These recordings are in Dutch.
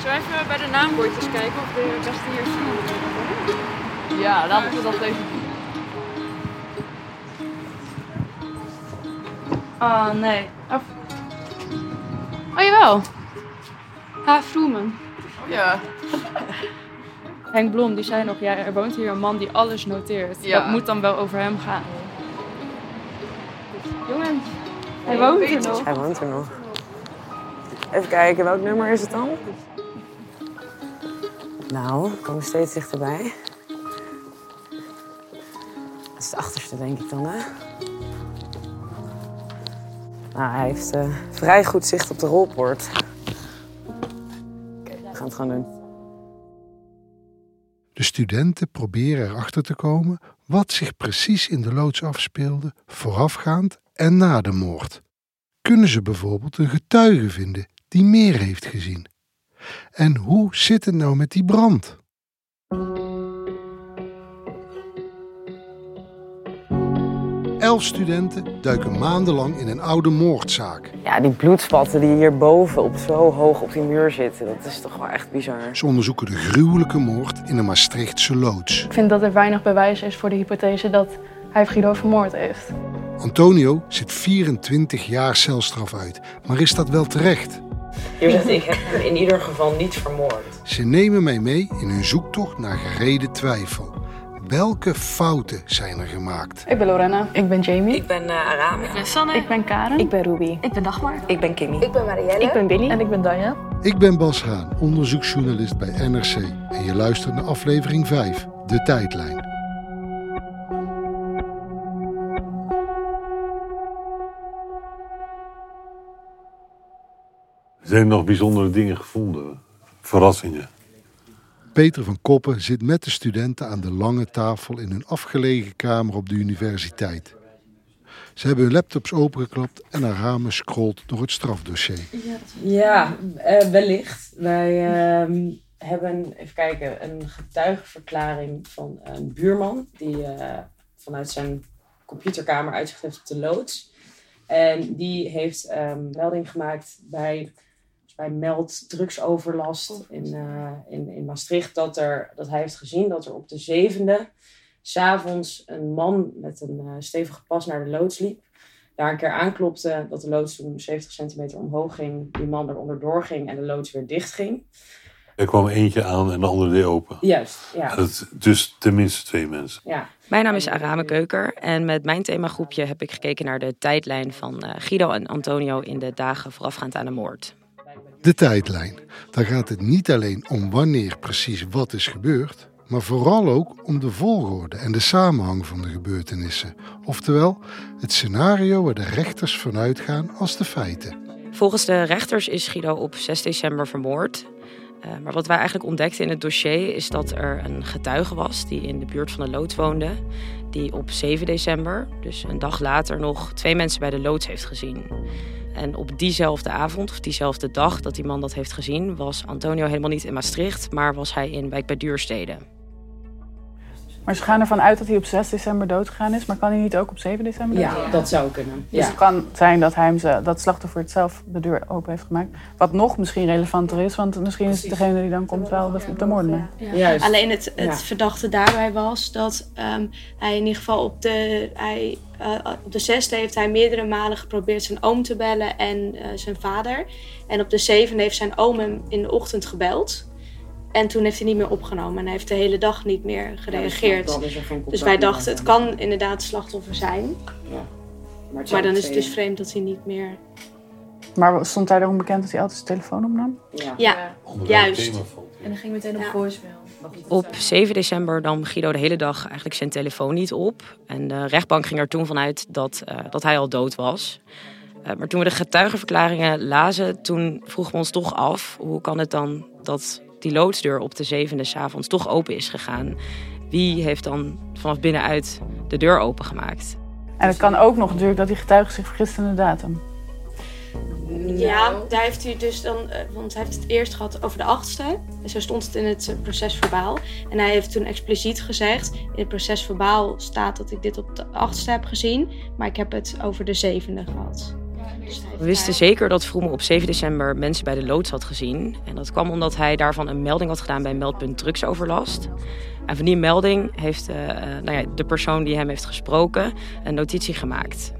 Zullen we even bij de naambordjes kijken of de beste hier zien? Ja, laten we dat even doen. Oh, nee. Of... Oh, jawel. H. Vroemen. Ja. Henk Blom, die zei nog, ja, er woont hier een man die alles noteert. Ja. Dat moet dan wel over hem gaan. Jongens, hij woont er nog. Hij woont er nog. Even kijken, welk nummer is het dan? Nou, we komen steeds dichterbij. Dat is de achterste, denk ik dan, hè? Nou, hij heeft eh, vrij goed zicht op de rolpoort. Oké, we gaan het gewoon doen. De studenten proberen erachter te komen wat zich precies in de loods afspeelde, voorafgaand en na de moord. Kunnen ze bijvoorbeeld een getuige vinden die meer heeft gezien? En hoe zit het nou met die brand? Elf studenten duiken maandenlang in een oude moordzaak. Ja, die bloedspatten die hierboven op zo hoog op die muur zitten, dat is toch wel echt bizar. Ze onderzoeken de gruwelijke moord in een Maastrichtse loods. Ik vind dat er weinig bewijs is voor de hypothese dat hij Guido vermoord heeft. Antonio zit 24 jaar celstraf uit, maar is dat wel terecht? Je zegt, ik heb hem in ieder geval niet vermoord. Ze nemen mij mee in hun zoektocht naar gereden twijfel. Welke fouten zijn er gemaakt? Ik ben Lorena. Ik ben Jamie. Ik ben uh, Aram. ben Sanne. Ik ben Karen. Ik ben Ruby. Ik ben Dagmar. Ik ben Kimmy. Ik ben Marielle. Ik ben Billy. En ik ben Danja. Ik ben Bas Haan, onderzoeksjournalist bij NRC. En je luistert naar aflevering 5, De Tijdlijn. Zijn er nog bijzondere dingen gevonden? Verrassingen? Peter van Koppen zit met de studenten aan de lange tafel in hun afgelegen kamer op de universiteit. Ze hebben hun laptops opengeklapt en haar ramen scrolt door het strafdossier. Ja, eh, wellicht. Wij ehm, hebben, even kijken, een getuigenverklaring van een buurman die eh, vanuit zijn computerkamer uitzicht heeft op de loods. En die heeft ehm, melding gemaakt bij, bij meld drugsoverlast in, eh, in, in Maastricht dat, er, dat hij heeft gezien dat er op de zevende s'avonds een man met een eh, stevige pas naar de loods liep. Daar een keer aanklopte dat de loods toen 70 centimeter omhoog ging, die man eronder doorging en de loods weer dicht ging. Er kwam eentje aan en de andere deed open. Juist, ja. Dat, dus tenminste twee mensen. ja. Mijn naam is Arame Keuker en met mijn themagroepje heb ik gekeken naar de tijdlijn van eh, Guido en Antonio in de dagen voorafgaand aan de moord. De tijdlijn. Daar gaat het niet alleen om wanneer precies wat is gebeurd, maar vooral ook om de volgorde en de samenhang van de gebeurtenissen. Oftewel, het scenario waar de rechters vanuit gaan als de feiten. Volgens de rechters is Guido op 6 december vermoord. Eh, maar wat wij eigenlijk ontdekten in het dossier is dat er een getuige was die in de buurt van de loods woonde. Die op 7 december, dus een dag later, nog twee mensen bij de loods heeft gezien. En op diezelfde avond, of diezelfde dag dat die man dat heeft gezien, was Antonio helemaal niet in Maastricht, maar was hij in Wijk bij Duurstede. Maar ze gaan ervan uit dat hij op 6 december doodgegaan is. Maar kan hij niet ook op 7 december Ja, doodgaan? dat zou kunnen. Dus Ja. het kan zijn dat hij hem ze, dat slachtoffer het zelf de deur open heeft gemaakt. Wat nog misschien relevanter is, want misschien is degene die dan komt wel de, de moordenaar. Ja. Juist. Alleen het, het Ja. verdachte daarbij was dat ehm, hij in ieder geval op de, hij, eh, op de zesde heeft hij meerdere malen geprobeerd zijn oom te bellen en eh, zijn vader. En op de zevende heeft zijn oom hem in de ochtend gebeld. En toen heeft hij niet meer opgenomen en hij heeft de hele dag niet meer gereageerd. Er geen contact dus wij dachten, het kan inderdaad slachtoffer zijn. Ja. Maar, het Maar zijn dan is het dus vreemd dat hij niet meer... Maar stond hij erom bekend dat hij altijd zijn telefoon opnam? Ja. Ja, Juist. En dan ging meteen op Ja. voicemail. Op 7 december nam Guido de hele dag eigenlijk zijn telefoon niet op. En de rechtbank ging er toen vanuit dat, eh, dat hij al dood was. Eh, maar toen we de getuigenverklaringen lazen, toen vroegen we ons toch af... hoe kan het dan dat die loodsdeur op de zevende s'avonds toch open is gegaan? Wie heeft dan vanaf binnenuit de deur opengemaakt? En het kan ook nog natuurlijk dat die getuige zich vergist in de datum. Ja, daar heeft hij dus dan, eh, want hij heeft het eerst gehad over de achtste. En zo stond het in het eh, procesverbaal. En hij heeft toen expliciet gezegd: in het procesverbaal staat dat ik dit op de achtste heb gezien, maar ik heb het over de zevende gehad. We wisten zeker dat Vroemen op 7 december mensen bij de loods had gezien. En dat kwam omdat hij daarvan een melding had gedaan bij meldpunt drugsoverlast. En van die melding heeft eh, eh, nou ja, de persoon die hem heeft gesproken een notitie gemaakt.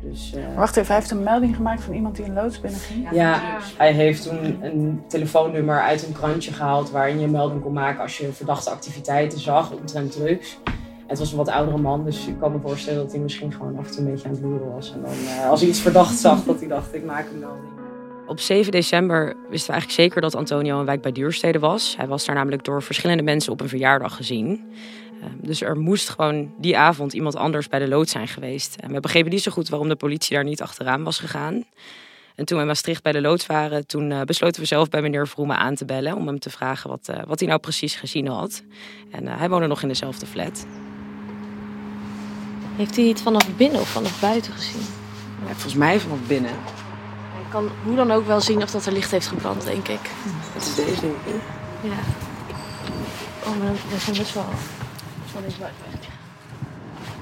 Dus, eh, Wacht even, hij heeft een melding gemaakt van iemand die een loods binnenging. Ja, hij heeft toen een telefoonnummer uit een krantje gehaald waarin je een melding kon maken als je verdachte activiteiten zag omtrent drugs. Het was een wat oudere man, dus ik kan me voorstellen dat hij misschien gewoon af en toe een beetje aan het loeren was. En dan eh, als hij iets verdacht zag, dat hij dacht, ik maak een melding. Op 7 december wisten we eigenlijk zeker dat Antonio een wijk bij Duurstede was. Hij was daar namelijk door verschillende mensen op een verjaardag gezien. Eh, Dus er moest gewoon die avond iemand anders bij de lood zijn geweest. En we begrepen niet zo goed waarom de politie daar niet achteraan was gegaan. En toen we in Maastricht bij de loods waren, toen eh, besloten we zelf bij meneer Vroemen aan te bellen om hem te vragen wat, eh, wat hij nou precies gezien had. En hij woonde nog in dezelfde flat. Heeft hij het vanaf binnen of vanaf buiten gezien? volgens mij vanaf binnen. Hij kan hoe dan ook wel zien of dat er licht heeft gebrand, denk ik. Het is deze, denk ik. Ja. Oh, maar dat zijn best wel... buitenweg.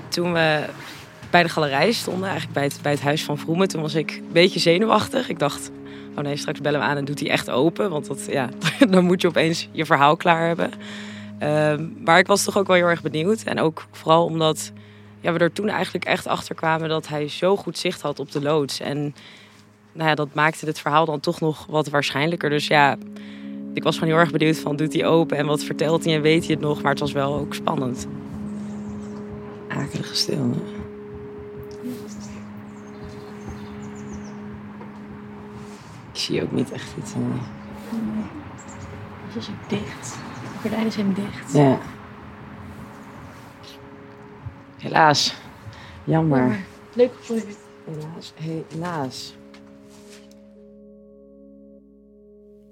Toen we bij de galerij stonden, eigenlijk bij het, bij het huis van Vroemen, toen was ik een beetje zenuwachtig. Ik dacht, oh nee, straks bellen we aan en doet hij echt open. Want dat, ja, dan moet je opeens je verhaal klaar hebben. Ehm, maar ik was toch ook wel heel erg benieuwd. En ook vooral omdat ja, we er toen eigenlijk echt achter kwamen dat hij zo goed zicht had op de loods. En nou ja, dat maakte het verhaal dan toch nog wat waarschijnlijker. Dus ja, ik was gewoon heel erg benieuwd van, doet hij open en wat vertelt hij en weet hij het nog? Maar het was wel ook spannend. Akelige stil, hè? Ik zie ook niet echt iets. eh. Het is ook dicht. De gordijnen zijn dicht. Ja. Helaas. Jammer. Leuk geprobeerd. Helaas. Helaas.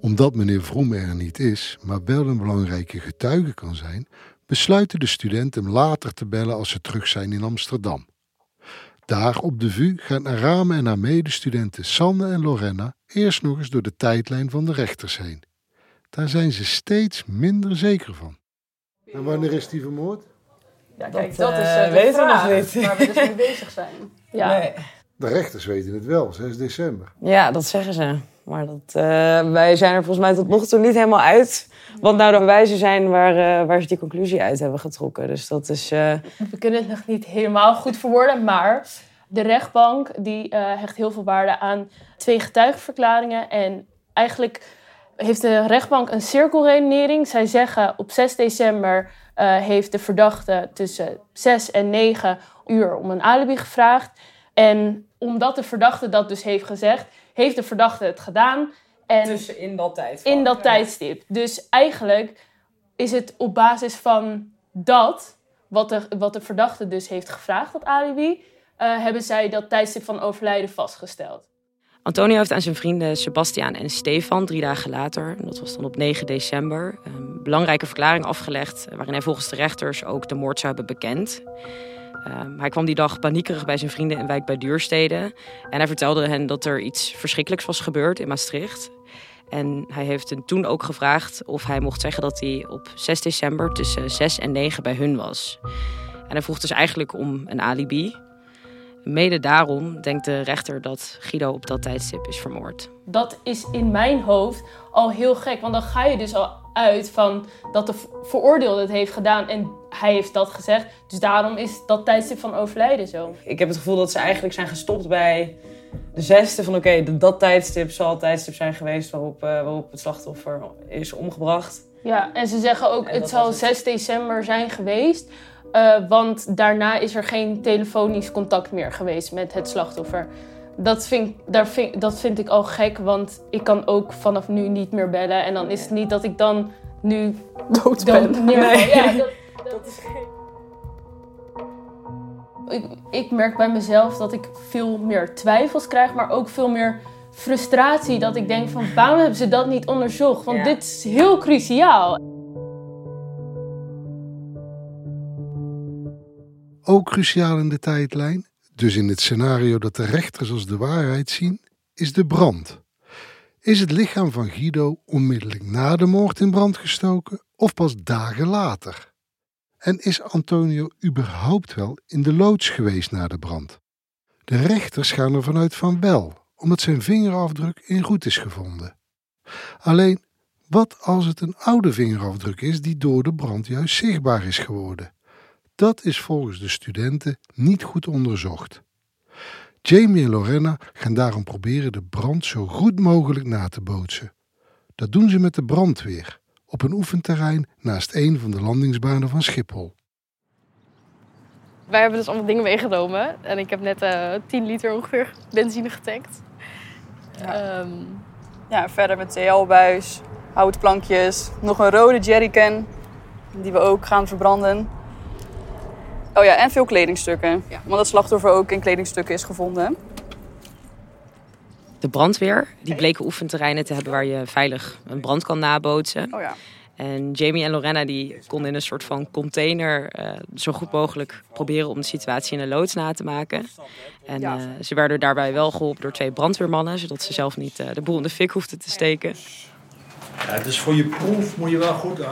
Omdat meneer Vroem er niet is, maar wel een belangrijke getuige kan zijn, besluiten de studenten hem later te bellen als ze terug zijn in Amsterdam. Daar op de VU gaan Arame en haar medestudenten Sanne en Lorena eerst nog eens door de tijdlijn van de rechters heen. Daar zijn ze steeds minder zeker van. En wanneer is die vermoord? Ja, kijk, dat is, eh, de weten we nog niet. waar we dus mee bezig zijn. Ja. De rechters weten het wel, 6 december. Ja, dat zeggen ze. Maar dat, eh, wij zijn er volgens mij tot nog toe niet helemaal uit. Wat nou de bewijzen zijn waar, eh, waar ze die conclusie uit hebben getrokken. Dus dat is. eh, We kunnen het nog niet helemaal goed verwoorden, maar de rechtbank die eh, hecht heel veel waarde aan twee getuigenverklaringen. En eigenlijk heeft de rechtbank een cirkelredenering. Zij zeggen op 6 december eh, heeft de verdachte tussen 6 en 9 uur om een alibi gevraagd. En omdat de verdachte dat dus heeft gezegd, heeft de verdachte het gedaan. En tussen in dat tijd. in dat tijdstip. Dus eigenlijk is het op basis van dat, wat de, wat de verdachte dus heeft gevraagd, dat alibi, eh, hebben zij dat tijdstip van overlijden vastgesteld. Antonio heeft aan zijn vrienden Sebastiaan en Stefan drie dagen later, dat was dan op 9 december, een belangrijke verklaring afgelegd. waarin hij volgens de rechters ook de moord zou hebben bekend. Um, hij kwam die dag paniekerig bij zijn vrienden in wijk bij Duurstede. En hij vertelde hen dat er iets verschrikkelijks was gebeurd in Maastricht. En hij heeft hen toen ook gevraagd of hij mocht zeggen dat hij op 6 december tussen 6 en 9 bij hun was. En hij vroeg dus eigenlijk om een alibi. Mede daarom denkt de rechter dat Guido op dat tijdstip is vermoord. Dat is in mijn hoofd al heel gek. Want dan ga je dus al uit van dat de veroordeelde het heeft gedaan en hij heeft dat gezegd. Dus daarom is dat tijdstip van overlijden zo. Ik heb het gevoel dat ze eigenlijk zijn gestopt bij de zesde van oké, dat tijdstip zal het tijdstip zijn geweest waarop, uh, waarop het slachtoffer is omgebracht. Ja, en ze zeggen ook het zal 6 december zijn geweest. Uh, want daarna is er geen telefonisch contact meer geweest met het slachtoffer. Dat vind, daar vind, dat vind ik al gek, want ik kan ook vanaf nu niet meer bellen. En dan is het niet dat ik dan nu dood ben. Nee. Ja, dat, dat is gek. Ik, ik merk bij mezelf dat ik veel meer twijfels krijg, maar ook veel meer frustratie. Dat ik denk van waarom hebben ze dat niet onderzocht? Want dit is heel cruciaal. Ook cruciaal in de tijdlijn, dus in het scenario dat de rechters als de waarheid zien, is de brand. Is het lichaam van Guido onmiddellijk na de moord in brand gestoken of pas dagen later? En is Antonio überhaupt wel in de loods geweest na de brand? De rechters gaan ervan uit van wel, omdat zijn vingerafdruk in goed is gevonden. Alleen, wat als het een oude vingerafdruk is die door de brand juist zichtbaar is geworden? Dat is volgens de studenten niet goed onderzocht. Jamie en Lorena gaan daarom proberen de brand zo goed mogelijk na te bootsen. Dat doen ze met de brandweer op een oefenterrein naast een van de landingsbanen van Schiphol. Wij hebben dus allemaal dingen meegenomen en ik heb net uh, 10 liter ongeveer benzine getankt. Ja, um, ja verder met TL-buis, houtplankjes, nog een rode jerrycan die we ook gaan verbranden. Oh ja, en veel kledingstukken. Ja. Want het slachtoffer ook in kledingstukken is gevonden. De brandweer, die bleken oefenterreinen te hebben waar je veilig een brand kan nabootsen. Oh ja. En Jamie en Lorena die konden in een soort van container uh, zo goed mogelijk proberen om de situatie in de loods na te maken. En uh, ze werden daarbij wel geholpen door twee brandweermannen, zodat ze zelf niet uh, de boel in de fik hoefden te steken. Ja, dus voor je proef moet je wel goed, uh,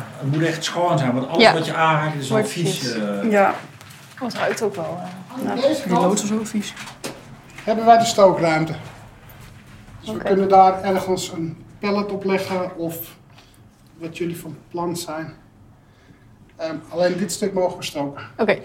het moet echt schoon zijn, want alles Ja. wat je aanraakt is wel vies. eh. Ja. Het ruikt ook wel. Uh, die loods is ook vies. hebben wij de stookruimte. Dus we kunnen daar ergens een pallet op leggen of wat jullie van plan zijn. Ehm, alleen dit stuk mogen we stoken. Oké.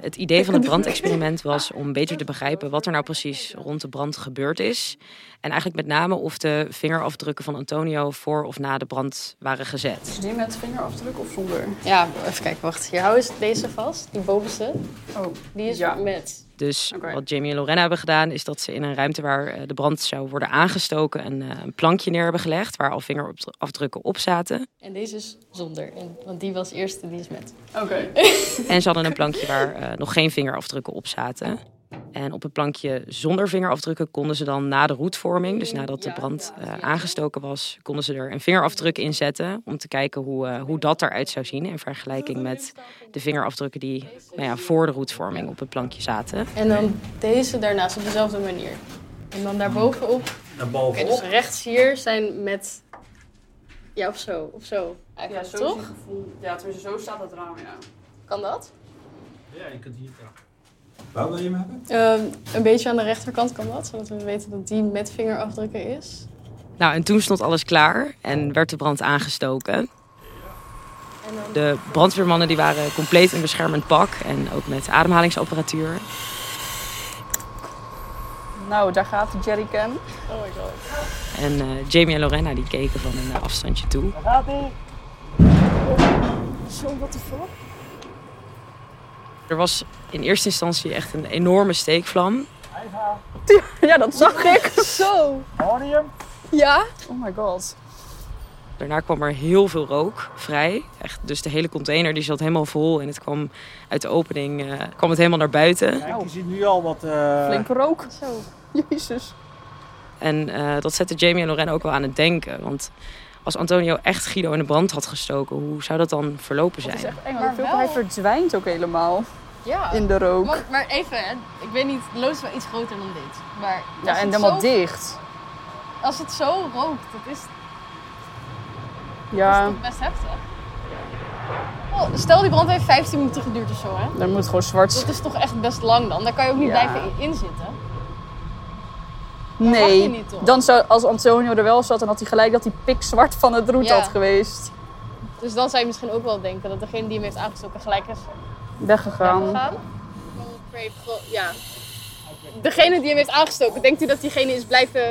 Het idee van het brandexperiment was om beter te begrijpen wat er nou precies rond de brand gebeurd is. En eigenlijk met name of de vingerafdrukken van Antonio voor of na de brand waren gezet. Is die met vingerafdruk of zonder? Ja, even kijken, wacht. Hier, hou eens deze vast, die bovenste. Oh, Die is ja. met. Dus wat Jamie en Lorena hebben gedaan, is dat ze in een ruimte waar eh, de brand zou worden aangestoken, een, eh, een plankje neer hebben gelegd waar al vingerafdrukken op zaten. En deze is zonder, en, want die was eerste, die is met. Oké. En ze hadden een plankje waar eh, nog geen vingerafdrukken op zaten. En op het plankje zonder vingerafdrukken konden ze dan na de roetvorming, dus nadat de brand eh, aangestoken was, konden ze er een vingerafdruk in zetten om te kijken hoe, eh, hoe dat eruit zou zien in vergelijking met de vingerafdrukken die nou ja, voor de roetvorming op het plankje zaten. En dan deze daarnaast op dezelfde manier. En dan daarbovenop. Bovenop. dus rechts hier zijn met. Ja, of zo, of zo. Ja, Eigenlijk, zo toch? gevoel. Ja, tenminste, zo staat het raam, ja. Kan dat? Ja, je kunt hier ja. Waar wil je hem hebben? Ehm, een beetje aan de rechterkant kan dat, zodat we weten dat die met vingerafdrukken is. Nou, en toen stond alles klaar en werd de brand aangestoken. De brandweermannen die waren compleet in beschermend pak en ook met ademhalingsapparatuur. Nou, daar gaat de jerrycan. Oh my god. En eh, Jamie en Lorena die keken van een afstandje toe. Zo, what the fuck? Er was in eerste instantie echt een enorme steekvlam. Ja, dat zag ik. Zo. Je hem? Ja? Oh my god. Daarna kwam er heel veel rook vrij. Echt, dus de hele container die zat helemaal vol en het kwam uit de opening eh, kwam het helemaal naar buiten. Kijk, je ziet nu al wat... eh, Flinke rook. Zo. Jezus. En eh, dat zette Jamie en Lorena ook wel aan het denken. Want als Antonio echt Guido in de brand had gestoken, hoe zou dat dan verlopen Het is zijn? echt eng, Maar wel- hij verdwijnt ook helemaal Ja. in de rook. Maar, maar even, hè. ik weet niet, de loods is wel iets groter dan dit. Maar Ja, en helemaal zo- dicht. als het zo rookt, dat is, Ja, dat is toch best heftig. Oh, stel die brand heeft 15 minuten geduurd of zo, hè? dan moet het gewoon zwart. Dat is toch echt best lang dan? Daar kan je ook niet Ja. blijven in- inzitten. Nee, niet, toch? dan zou, als Antonio er wel zat, dan had hij gelijk dat hij pikzwart van het roet Ja. had geweest. Dus dan zou je misschien ook wel denken dat degene die hem heeft aangestoken gelijk is Weggegaan. weggegaan. Ja. Degene die hem heeft aangestoken, denkt u dat diegene is blijven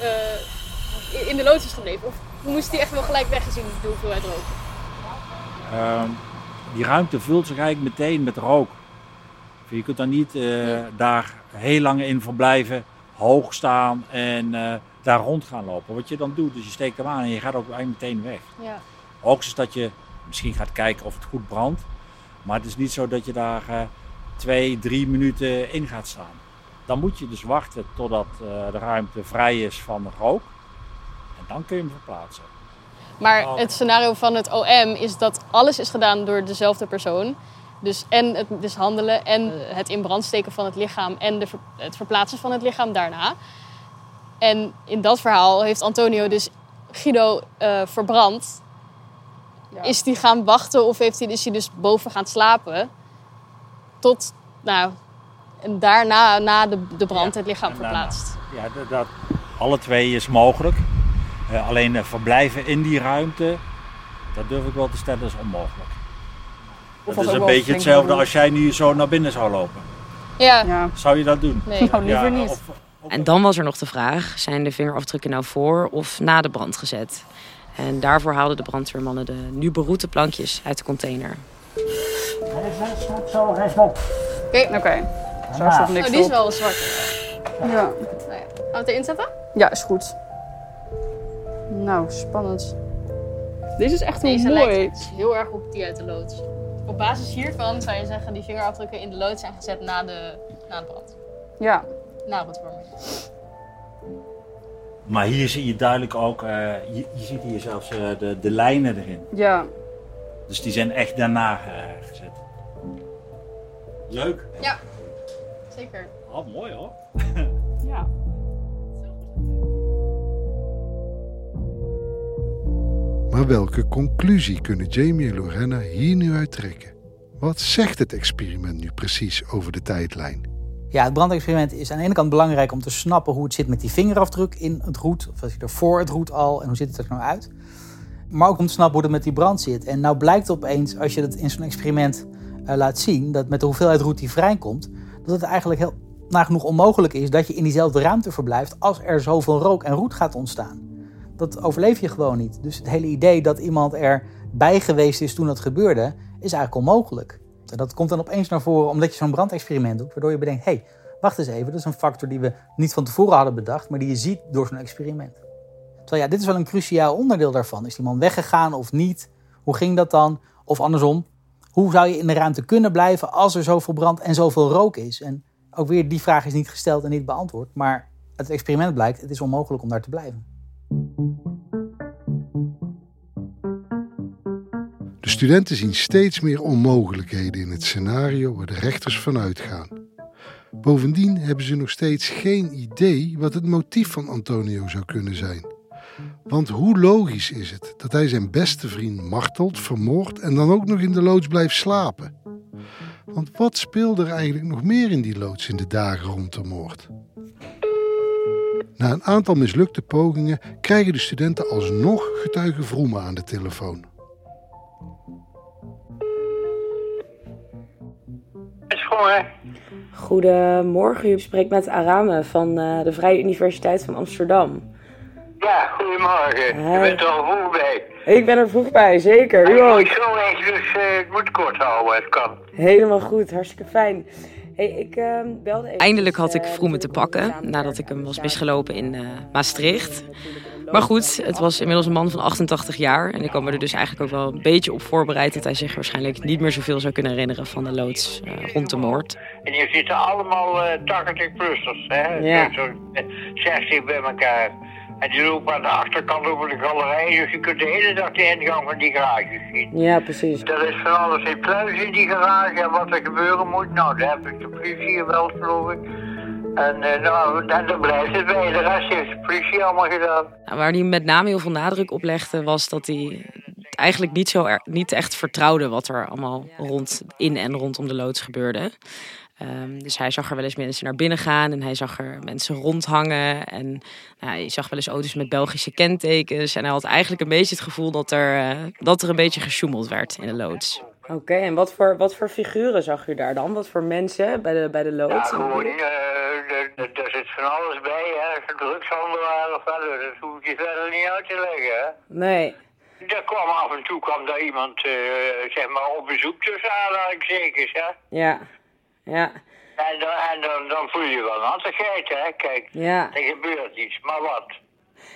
eh, in- de loods is gebleven? Of moest hij echt wel gelijk weggezien de hoeveelheid rook? Ehm, die ruimte vult zich eigenlijk meteen met rook. Je kunt daar niet eh, daar heel lang in verblijven, hoog staan en eh, daar rond gaan lopen. Wat je dan doet, is je steekt hem aan en je gaat ook eigenlijk meteen weg. Ja. Ook is dat je misschien gaat kijken of het goed brandt. Maar het is niet zo dat je daar eh, twee, drie minuten in gaat staan. Dan moet je dus wachten totdat eh, de ruimte vrij is van rook. En dan kun je hem verplaatsen. Maar Oh. het scenario van het OM is dat alles is gedaan door dezelfde persoon. Dus en het mishandelen en het in brand steken van het lichaam en de, het verplaatsen van het lichaam daarna. En in dat verhaal heeft Antonio dus Guido eh, verbrand. Is hij gaan wachten of heeft hij, is hij dus boven gaan slapen? Tot, nou, en daarna, na de, de brand, het lichaam verplaatst. Ja, dat, dat alle twee is mogelijk. Eh, alleen eh, verblijven in die ruimte, dat durf ik wel te stellen, is onmogelijk. Of dat als is een beetje hetzelfde als jij nu zo naar binnen zou lopen. Ja. Zou je dat doen? Nee. Nou, liever niet. of- En dan was er nog de vraag: zijn de vingerafdrukken nou voor of na de brand gezet? En daarvoor haalden de brandweermannen de nu beroete plankjes uit de container. Zo, rechtop. Oké. Oké. Zo staat niks Oh, die is op. wel een zwarte. Ja. Nou ja. Gaan we het erin zetten? ja, is goed. Nou, spannend. Deze is echt Deze mooi. lijkt heel erg op die uit de loods. Op basis hiervan zou je zeggen die vingerafdrukken in de loods zijn gezet na de, na de brand. Ja. Na het warmen. Maar hier zie je duidelijk ook, eh, je, je ziet hier zelfs eh, de, de lijnen erin. Ja. Dus die zijn echt daarna eh, gezet. Leuk. Ja, zeker. Oh, mooi hoor. Ja. Maar welke conclusie kunnen Jamie en Lorena hier nu uit trekken? Wat zegt het experiment nu precies over de tijdlijn? Ja, het brandexperiment is aan de ene kant belangrijk om te snappen hoe het zit met die vingerafdruk in het roet. Of er voor het roet al en hoe ziet het er nou uit. Maar ook om te snappen hoe het met die brand zit. En nou blijkt opeens, als je het in zo'n experiment eh, laat zien, dat met de hoeveelheid roet die vrijkomt, dat het eigenlijk heel nagenoeg onmogelijk is dat je in diezelfde ruimte verblijft als er zoveel rook en roet gaat ontstaan. Dat overleef je gewoon niet. Dus het hele idee dat iemand erbij geweest is toen dat gebeurde, is eigenlijk onmogelijk. En dat komt dan opeens naar voren omdat je zo'n brandexperiment doet, waardoor je bedenkt, hé, hey, wacht eens even, dat is een factor die we niet van tevoren hadden bedacht, maar die je ziet door zo'n experiment. Terwijl ja, dit is wel een cruciaal onderdeel daarvan. Is die man weggegaan of niet? Hoe ging dat dan? Of andersom, hoe zou je in de ruimte kunnen blijven als er zoveel brand en zoveel rook is? En ook weer, die vraag is niet gesteld en niet beantwoord, maar het experiment blijkt, het is onmogelijk om daar te blijven. De studenten zien steeds meer onmogelijkheden in het scenario waar de rechters van uitgaan. Bovendien hebben ze nog steeds geen idee wat het motief van Antonio zou kunnen zijn. Want hoe logisch is het dat hij zijn beste vriend martelt, vermoordt en dan ook nog in de loods blijft slapen? Want wat speelde er eigenlijk nog meer in die loods in de dagen rond de moord? Na een aantal mislukte pogingen krijgen de studenten alsnog getuige Vroemen aan de telefoon. Goedemorgen, u spreekt met Arame van eh, de Vrije Universiteit van Amsterdam. Ja, goedemorgen. Je bent er al vroeg bij. Ik ben er vroeg bij, zeker. U Ik ook. moet zo echt, dus eh, ik moet kort houden, het kan. Helemaal goed, hartstikke fijn. Hey, ik ehm, belde even. Eindelijk had ik Vroemen te pakken nadat ik hem was misgelopen in eh, Maastricht. Maar goed, het was inmiddels een man van 88 jaar. En ik me er dus eigenlijk ook wel een beetje op voorbereid dat hij zich waarschijnlijk niet meer zoveel zou kunnen herinneren van de loods eh, rond de moord. En hier zitten allemaal eh 80-plussers, hè? Ja. Zo, eh, 60 bij elkaar. En die lopen aan de achterkant over de galerij, dus je kunt de hele dag de ingang van die garage zien. Ja, precies. Er is van alles in pluis in die garage en wat er gebeuren moet, nou, daar heb ik de politie gebeld, geloof ik. En uh, nou, dan blijft het bij. De rest heeft de politie allemaal gedaan. Nou, waar hij met name heel veel nadruk op legde, was dat hij eigenlijk niet, zo er, niet echt vertrouwde wat er allemaal rond, in en rondom de loods gebeurde. Um, dus hij zag er wel eens mensen naar binnen gaan en hij zag er mensen rondhangen. En nou, je zag wel eens auto's met Belgische kentekens. En hij had eigenlijk een beetje het gevoel dat er, uh, dat er een beetje gesjoemeld werd in de loods. Oké, okay, en wat voor, wat voor figuren zag u daar dan? Wat voor mensen bij de, bij de loods? Ja, gewoon, uh, er zit van alles bij, hè. Drugshandelaar of wel, dat hoef je verder niet uit te leggen, hè. Nee. Er kwam af en toe kwam daar iemand, uh, zeg maar, op bezoek tussen aanhalingstekens, hè. Ja. Ja. En, dan, en dan, dan voel je wel nattigheid, hè. Kijk, ja. er gebeurt iets, maar wat?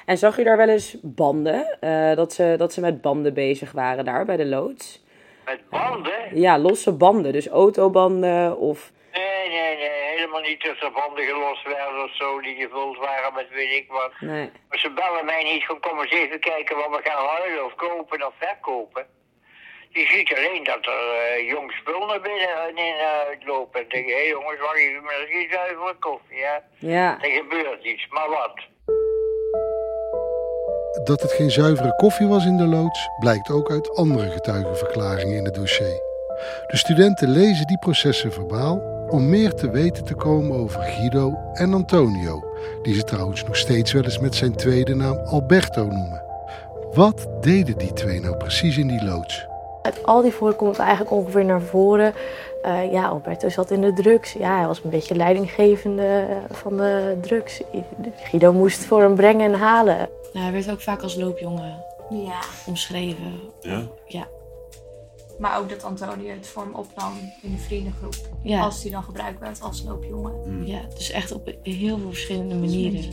En zag u daar wel eens banden? Uh, dat, ze, dat ze met banden bezig waren daar bij de loods? Met banden? Ja, losse banden. Dus autobanden of... Nee, nee, nee. Helemaal niet dat er banden gelost werden of zo, die gevuld waren met weet ik wat. Nee. Maar ze bellen mij niet van kom eens even kijken wat we gaan huilen of kopen of verkopen. Je ziet alleen dat er uh, jong spul naar binnen en in uh, uitlopen. En denk je, hé hey, jongens, wacht even, maar dat is iets zuivere koffie, hè? Ja. Er gebeurt iets, maar wat? Dat het geen zuivere koffie was in de loods, blijkt ook uit andere getuigenverklaringen in het dossier. De studenten lezen die processen verbaal om meer te weten te komen over Guido en Antonio, die ze trouwens nog steeds wel eens met zijn tweede naam Alberto noemen. Wat deden die twee nou precies in die loods? Uit al die woorden komt eigenlijk ongeveer naar voren. Uh, ja, Alberto zat in de drugs. Ja, hij was een beetje leidinggevende van de drugs. Guido moest voor hem brengen en halen. Nou, hij werd ook vaak als loopjongen ja. omschreven. Ja? Ja. Maar ook dat Antonio het voor hem opnam in de vriendengroep. Ja. Als hij dan gebruikt werd als loopjongen. Mm. Ja, dus echt op heel veel verschillende manieren.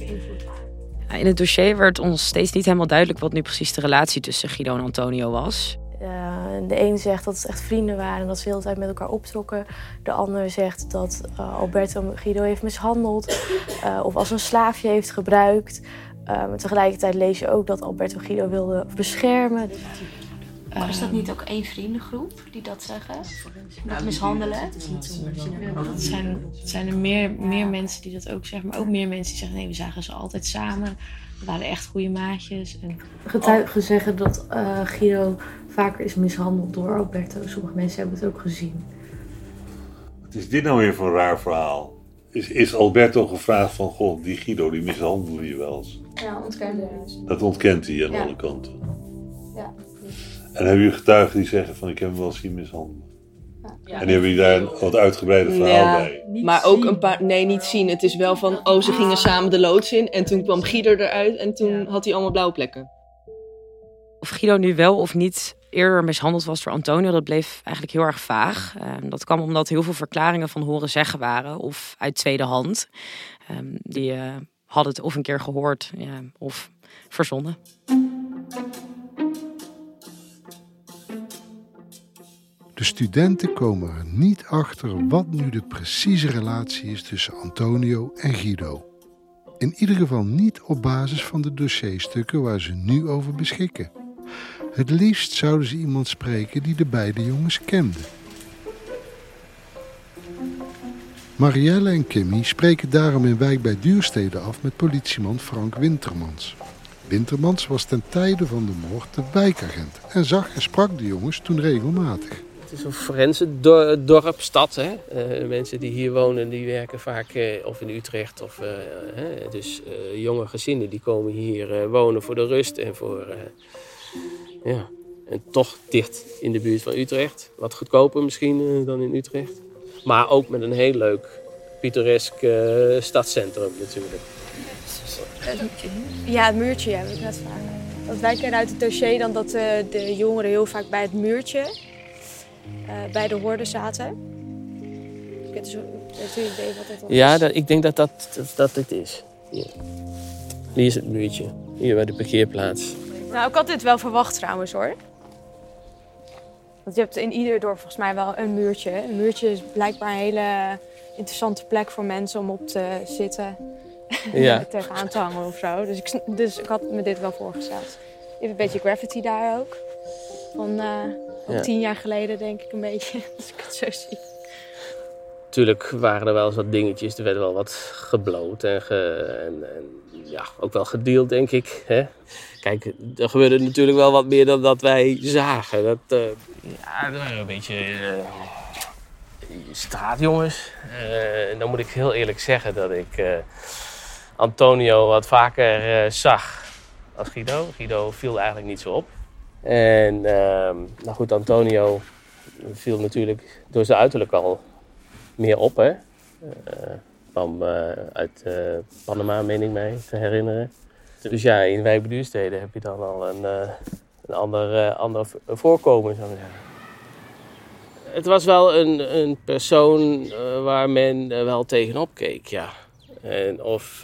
In het dossier werd ons steeds niet helemaal duidelijk wat nu precies de relatie tussen Guido en Antonio was. Uh, de een zegt dat het echt vrienden waren en dat ze de hele tijd met elkaar optrokken. De ander zegt dat uh, Alberto Guido heeft mishandeld uh, of als een slaafje heeft gebruikt. maar tegelijkertijd lees je ook dat Alberto Guido wilde beschermen. Maar is dat niet ook één vriendengroep die dat zeggen? Dat mishandelen? Dat zijn, dat zijn er meer, meer mensen die dat ook zeggen, maar ook meer mensen die zeggen: nee, we zagen ze altijd samen. We waren echt goede maatjes. En... Getuigen zeggen dat uh, Guido vaker is mishandeld door Alberto. Sommige mensen hebben het ook gezien. Wat is dit nou weer voor een raar verhaal? Is, is Alberto gevraagd van, goh, die Guido die mishandelde je wel eens? Ja, ontkende hij. Dat ontkent hij aan Ja. alle kanten. Ja. En hebben jullie getuigen die zeggen van, ik heb hem wel eens zien mishandelen? En hebben jullie daar een wat uitgebreider verhaal Ja, bij? maar ook een paar... Nee, niet zien. Het is wel van, oh, ze gingen samen de loods in. En toen kwam Guido eruit en toen had hij allemaal blauwe plekken. Of Guido nu wel of niet eerder mishandeld was door Antonio, dat bleef eigenlijk heel erg vaag. Ehm, dat kwam omdat heel veel verklaringen van horen zeggen waren of uit tweede hand. Ehm, die eh, hadden het of een keer gehoord ja, of verzonnen. De studenten komen er niet achter wat nu de precieze relatie is tussen Antonio en Guido. In ieder geval niet op basis van de dossierstukken waar ze nu over beschikken. Het liefst zouden ze iemand spreken die de beide jongens kende. Marielle en Kimmy spreken daarom in wijk bij Duurstede af met politieman Frank Wintermans. Wintermans was ten tijde van de moord de wijkagent en zag en sprak de jongens toen regelmatig. Het is een forense do- dorp, stad. Hè? Eh, mensen die hier wonen, die werken vaak eh, of in Utrecht. Of, eh? Dus jonge gezinnen die komen hier wonen voor de rust en voor... ja. En toch dicht in de buurt van Utrecht. Wat goedkoper misschien dan in Utrecht. Maar ook met een heel leuk, pittoresk stadscentrum natuurlijk. Ja, het muurtje heb ik net vragen. Want wij kennen uit het dossier dan dat de jongeren heel vaak bij het muurtje, eh, bij de horde zaten. Ik weet dus, idee wat dit was? Ja, dat, ik denk dat dat, dat, dat het is. Hier. Hier is het muurtje. Hier bij de parkeerplaats. Nou, ik had dit wel verwacht trouwens hoor. Want je hebt in ieder dorp volgens mij wel een muurtje. Een muurtje is blijkbaar een hele interessante plek voor mensen om op te zitten. Ja. tegenaan te hangen of zo. Dus ik, dus ik had me dit wel voorgesteld. Je hebt een beetje graffiti daar ook. Van eh, ook Ja. tien jaar geleden denk ik een beetje. Als ik het zo zie. Natuurlijk waren er wel eens wat dingetjes. Er werd wel wat gebloot en, ge, en, en ja, ook wel gedeeld, denk ik. Hè? Kijk, er gebeurde natuurlijk wel wat meer dan dat wij zagen. Dat, uh, ja, dat waren een beetje uh, straatjongens. Uh, dan moet ik heel eerlijk zeggen dat ik Antonio wat vaker zag als Guido. Guido viel eigenlijk niet zo op. En ehm, nou goed, Antonio viel natuurlijk door zijn uiterlijk al meer op. Hè? kwam uit Panama, meen ik mij te herinneren. Dus ja, in wijkbeduursteden heb je dan al een, uh, een ander, uh, voorkomen, zou ik zeggen. Het was wel een, een persoon uh, waar men wel tegenop keek, ja. En of,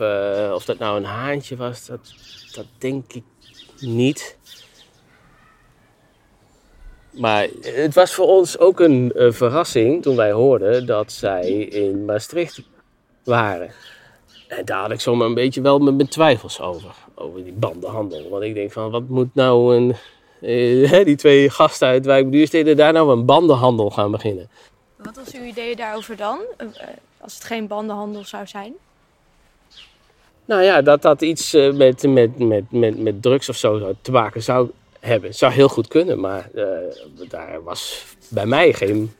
of dat nou een haantje was, dat, dat denk ik niet. Maar het was voor ons ook een verrassing toen wij hoorden dat zij in Maastricht waren. En daar had ik zomaar een beetje wel mijn twijfels over. Over die bandenhandel. Want ik denk van, wat moet nou een, eh, die twee gasten uit wijkbeduursteden daar nou een bandenhandel gaan beginnen? Wat was uw idee daarover dan? Uh, als het geen bandenhandel zou zijn? Nou ja, dat dat iets uh, met, met, met, met, met drugs of zo te maken zou hebben. Zou heel goed kunnen, maar uh, daar was bij mij geen,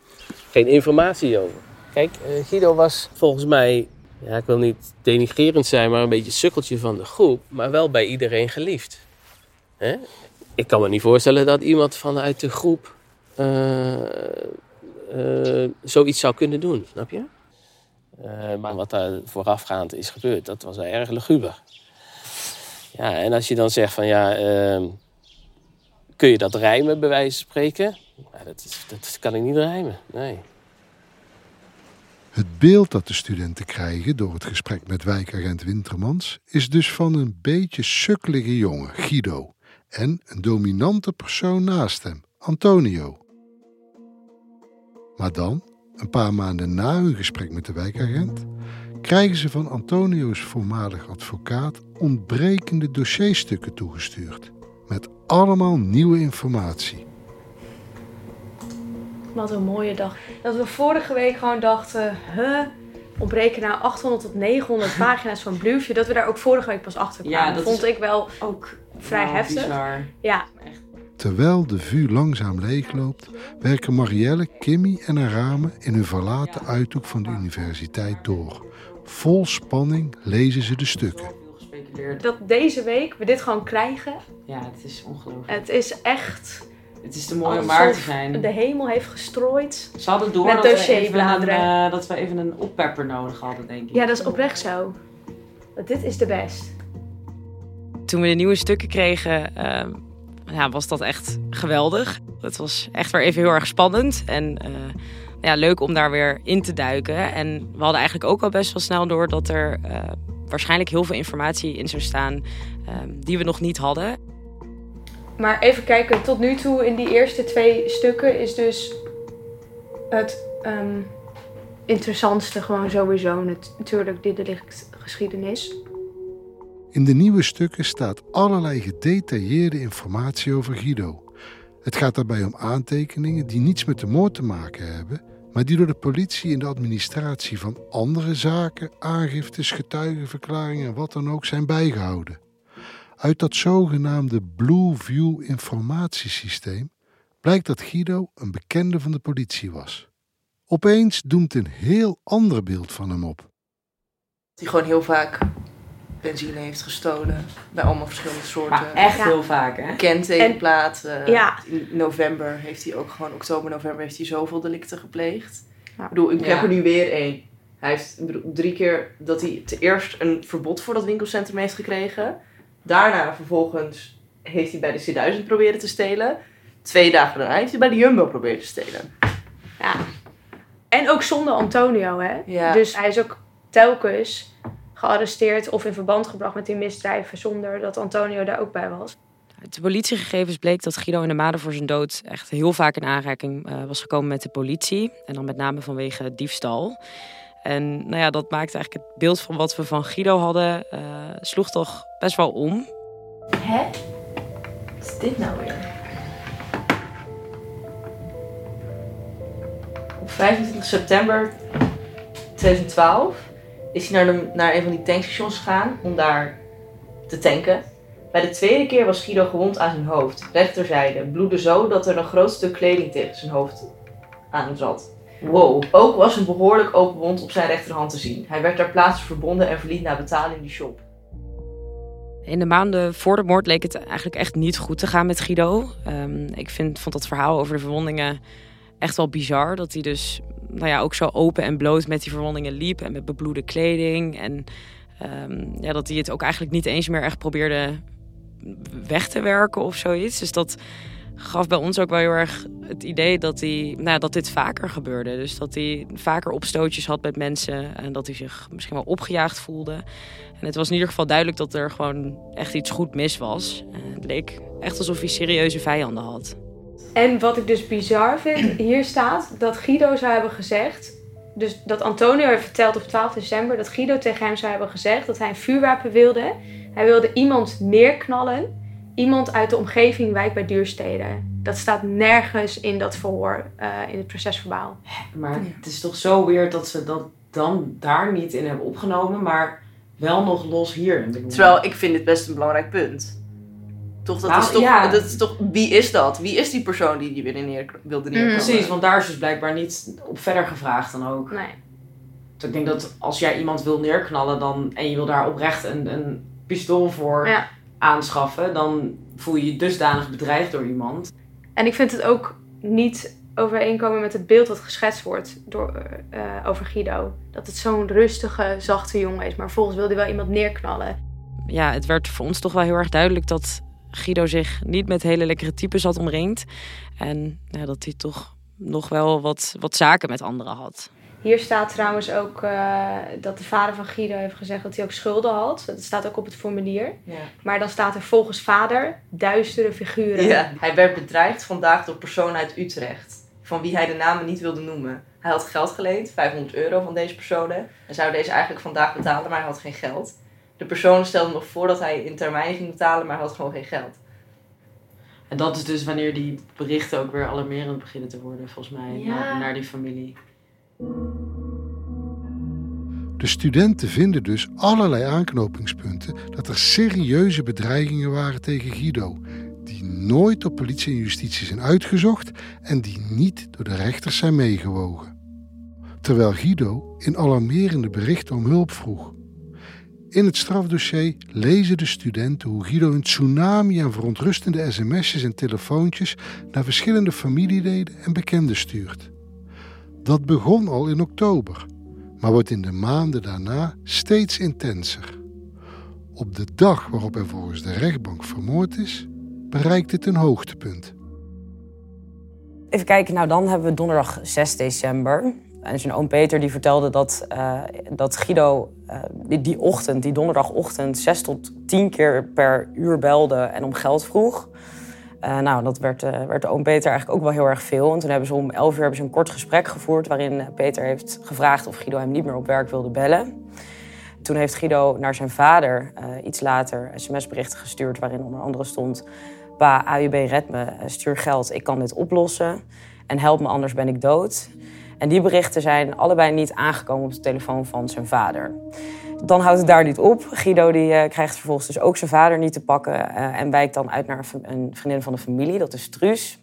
geen informatie over. Kijk, Guido was volgens mij ja, ik wil niet denigrerend zijn, maar een beetje sukkeltje van de groep, maar wel bij iedereen geliefd. Hè? Ik kan me niet voorstellen dat iemand vanuit de groep uh, zoiets zou kunnen doen, snap je? Maar wat daar voorafgaand is gebeurd, dat was erg luguber. Ja, en als je dan zegt van ja, ehm, kun je dat rijmen bij wijze van spreken? Dat, is, dat kan ik niet rijmen, nee. Het beeld dat de studenten krijgen door het gesprek met wijkagent Wintermans is dus van een beetje sukkelige jongen, Guido, en een dominante persoon naast hem, Antonio. Maar dan, een paar maanden na hun gesprek met de wijkagent, krijgen ze van Antonio's voormalig advocaat ontbrekende dossierstukken toegestuurd, met allemaal nieuwe informatie. Wat een mooie dag. Dat we vorige week gewoon dachten, huh, ontbreken nou 800 tot 900 pagina's van Bluefje. Dat we daar ook vorige week pas achter kwamen. Ja, dat vond ik wel ook vrij heftig. Bizar. Ja. Terwijl de vuur langzaam leegloopt, werken Marielle, Kimmy en haar ramen in hun verlaten uithoek van de universiteit door. Vol spanning lezen ze de stukken. Dat deze week we dit gewoon krijgen. Ja, het is ongelooflijk. Het is echt het is te mooi om waar te zijn. De hemel heeft gestrooid. Ze hadden door dat, we even een, uh, dat we even een oppepper nodig hadden, denk ik. Ja, dat is oprecht zo. dit is de best. Toen we de nieuwe stukken kregen, uh, ja, was dat echt geweldig. Het was echt weer even heel erg spannend. En uh, ja, leuk om daar weer in te duiken. En we hadden eigenlijk ook al best wel snel door dat er uh, waarschijnlijk heel veel informatie in zou staan ehm, die we nog niet hadden. Maar even kijken, tot nu toe in die eerste twee stukken is dus het um, interessantste gewoon sowieso natuurlijk de delictgeschiedenis. In de nieuwe stukken staat allerlei gedetailleerde informatie over Guido. Het gaat daarbij om aantekeningen die niets met de moord te maken hebben, maar die door de politie in de administratie van andere zaken, aangiftes, getuigenverklaringen en wat dan ook zijn bijgehouden. Uit dat zogenaamde Blue View informatiesysteem blijkt dat Guido een bekende van de politie was. Opeens doemt een heel ander beeld van hem op. Die gewoon heel vaak benzine heeft gestolen. Bij allemaal verschillende soorten. Maar echt heel vaak, hè? Kentekenplaat. Uh, ja. In november heeft hij ook gewoon, oktober, november heeft hij zoveel delicten gepleegd. Ja. Ik bedoel, ik heb er nu weer één. Hij heeft drie keer dat hij te eerst een verbod voor dat winkelcentrum heeft gekregen. Daarna vervolgens heeft hij bij de C1000 proberen te stelen. Twee dagen daarna heeft hij bij de Jumbo proberen te stelen. Ja. En ook zonder Antonio, hè? Ja. Dus hij is ook telkens gearresteerd of in verband gebracht met die misdrijven zonder dat Antonio daar ook bij was. Uit de politiegegevens bleek dat Guido in de maanden voor zijn dood echt heel vaak in aanraking uh, was gekomen met de politie. En dan met name vanwege diefstal. En nou ja, dat maakte eigenlijk het beeld van wat we van Guido hadden, uh, sloeg toch best wel om. Hè? Wat is dit nou weer? Op 25 september 2012 is hij naar, naar een van die tankstations gegaan om daar te tanken. Bij de tweede keer was Guido gewond aan zijn hoofd, rechterzijde. Bloedde zo dat er een groot stuk kleding tegen zijn hoofd aan zat. Wow. Ook was een behoorlijk open wond op zijn rechterhand te zien. Hij werd ter plaatse verbonden en verliet na betaling die shop. In de maanden voor de moord leek het eigenlijk echt niet goed te gaan met Guido. Ehm, ik vind, vond dat verhaal over de verwondingen echt wel bizar. Dat hij dus nou ja, ook zo open en bloot met die verwondingen liep en met bebloede kleding. En ehm, ja, dat hij het ook eigenlijk niet eens meer echt probeerde weg te werken of zoiets. Dus dat gaf bij ons ook wel heel erg het idee dat, hij, nou, dat dit vaker gebeurde. Dus dat hij vaker opstootjes had met mensen en dat hij zich misschien wel opgejaagd voelde. En het was in ieder geval duidelijk dat er gewoon echt iets goed mis was. Het leek echt alsof hij serieuze vijanden had. En wat ik dus bizar vind, hier staat dat Guido zou hebben gezegd. Dus dat Antonio heeft verteld op 12 december dat Guido tegen hem zou hebben gezegd dat hij een vuurwapen wilde. Hij wilde iemand neerknallen. Iemand uit de omgeving wijk bij Duursteden. Dat staat nergens in dat verhoor, uh, in het procesverbaal. Maar het is toch zo weer dat ze dat dan daar niet in hebben opgenomen, maar wel nog los hier. Terwijl ik vind dit best een belangrijk punt. Toch, dat, Nou, is toch, ja. dat is toch, wie is dat? Wie is die persoon die die weer neer, wilde neerkomen? Precies, want daar is dus blijkbaar niet op verder gevraagd dan ook. Nee. Dus ik denk dat als jij iemand wil neerknallen dan, en je wil daar oprecht een, een pistool voor Ja. aanschaffen, dan voel je je dusdanig bedreigd door iemand. En ik vind het ook niet overeenkomen met het beeld dat geschetst wordt door, eh, over Guido. Dat het zo'n rustige, zachte jongen is. Maar volgens wil hij wel iemand neerknallen. ja, het werd voor ons toch wel heel erg duidelijk dat Guido zich niet met hele lekkere types had omringd. En ja, dat hij toch nog wel wat, wat zaken met anderen had. Hier staat trouwens ook eh, dat de vader van Guido heeft gezegd dat hij ook schulden had. Dat staat ook op het formulier. Ja. Maar dan staat er volgens vader duistere figuren. Ja, hij werd bedreigd vandaag door personen uit Utrecht. Van wie hij de namen niet wilde noemen. Hij had geld geleend, 500 euro van deze personen. En zou deze eigenlijk vandaag betalen, maar hij had geen geld. De personen stelden nog voor dat hij in termijn ging betalen, maar hij had gewoon geen geld. En dat is dus wanneer die berichten ook weer alarmerend beginnen te worden, volgens mij, Ja. naar, naar die familie. De studenten vinden dus allerlei aanknopingspunten dat er serieuze bedreigingen waren tegen Guido, die nooit door politie en justitie zijn uitgezocht en die niet door de rechters zijn meegewogen. Terwijl Guido in alarmerende berichten om hulp vroeg. In het strafdossier lezen de studenten hoe Guido een tsunami aan verontrustende sms'jes en telefoontjes naar verschillende familieleden en bekenden stuurt. Dat begon al in oktober, maar wordt in de maanden daarna steeds intenser. Op de dag waarop hij volgens de rechtbank vermoord is, bereikt het een hoogtepunt. Even kijken, nou dan hebben we donderdag 6 december. En zijn oom Peter die vertelde dat, eh, dat Guido eh, die, die ochtend, die donderdagochtend, 6 tot 10 keer per uur belde en om geld vroeg. Eh, nou, dat werd, werd oom Peter eigenlijk ook wel heel erg veel. En toen hebben ze om 11 uur hebben ze een kort gesprek gevoerd... waarin Peter heeft gevraagd of Guido hem niet meer op werk wilde bellen. Toen heeft Guido naar zijn vader iets later sms-berichten gestuurd... waarin onder andere stond... Pa, AUB red me, stuur geld, ik kan dit oplossen. En help me, anders ben ik dood. En die berichten zijn allebei niet aangekomen op de telefoon van zijn vader. Dan houdt het daar niet op. Guido die, eh, krijgt vervolgens dus ook zijn vader niet te pakken... eh, en wijkt dan uit naar een vriendin van de familie, dat is Truus.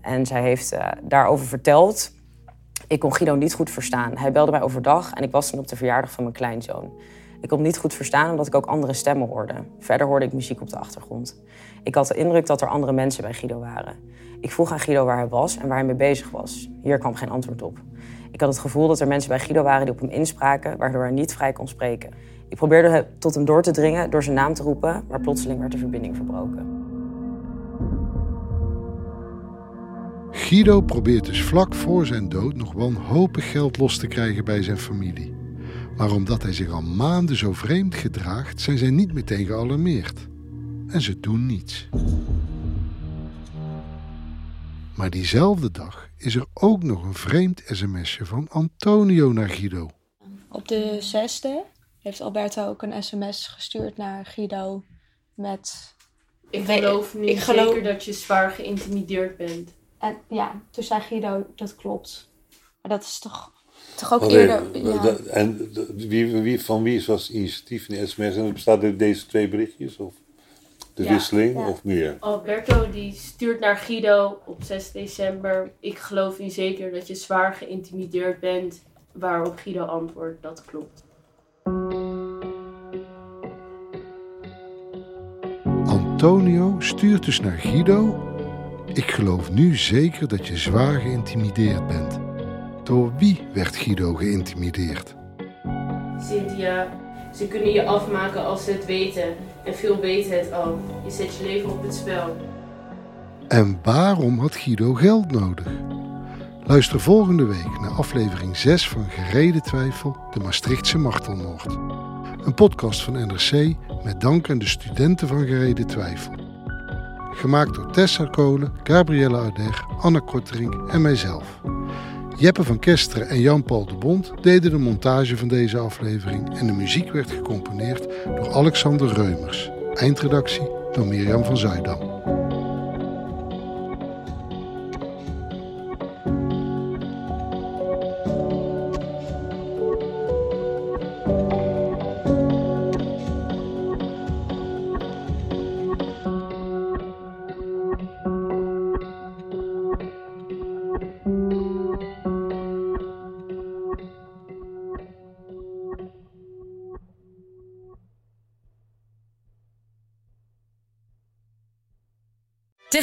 En zij heeft eh, daarover verteld. Ik kon Guido niet goed verstaan. Hij belde mij overdag en ik was toen op de verjaardag van mijn kleinzoon. Ik kon niet goed verstaan omdat ik ook andere stemmen hoorde. Verder hoorde ik muziek op de achtergrond. Ik had de indruk dat er andere mensen bij Guido waren. Ik vroeg aan Guido waar hij was en waar hij mee bezig was. Hier kwam geen antwoord op. Ik had het gevoel dat er mensen bij Guido waren die op hem inspraken, waardoor hij niet vrij kon spreken. Ik probeerde tot hem door te dringen door zijn naam te roepen, maar plotseling werd de verbinding verbroken. Guido probeert dus vlak voor zijn dood nog wanhopig geld los te krijgen bij zijn familie. Maar omdat hij zich al maanden zo vreemd gedraagt, zijn zij niet meteen gealarmeerd. En ze doen niets. Maar diezelfde dag is er ook nog een vreemd sms'je van Antonio naar Guido. Op de zesde heeft Alberto ook een sms gestuurd naar Guido met... Ik geloof nu ik geloof- zeker dat je zwaar geïntimideerd bent. En ja, toen zei Guido, dat klopt. Maar dat is toch... toch ook eerder... ja. En wie, wie, van wie was het initiatief in de sms? En het bestaat uit deze twee berichtjes? Of de Ja. wisseling Ja. of meer? Alberto die stuurt naar Guido op 6 december. Ik geloof in zeker dat je zwaar geïntimideerd bent. Waarop Guido antwoordt, dat klopt. Antonio stuurt dus naar Guido. Ik geloof nu zeker dat je zwaar geïntimideerd bent. Door wie werd Guido geïntimideerd? Cynthia, ze kunnen je afmaken als ze het weten. En veel weten het al. Je zet je leven op het spel. En waarom had Guido geld nodig? Luister volgende week naar aflevering 6 van Gereden Twijfel, de Maastrichtse martelmoord. Een podcast van NRC met dank aan de studenten van Gereden Twijfel. Gemaakt door Tessa Kolen, Gabrielle Arder, Anna Kortering en mijzelf. Jeppe van Kesteren en Jan-Paul de Bond deden de montage van deze aflevering en de muziek werd gecomponeerd door Alexander Reumers. Eindredactie door Mirjam van Zuidam.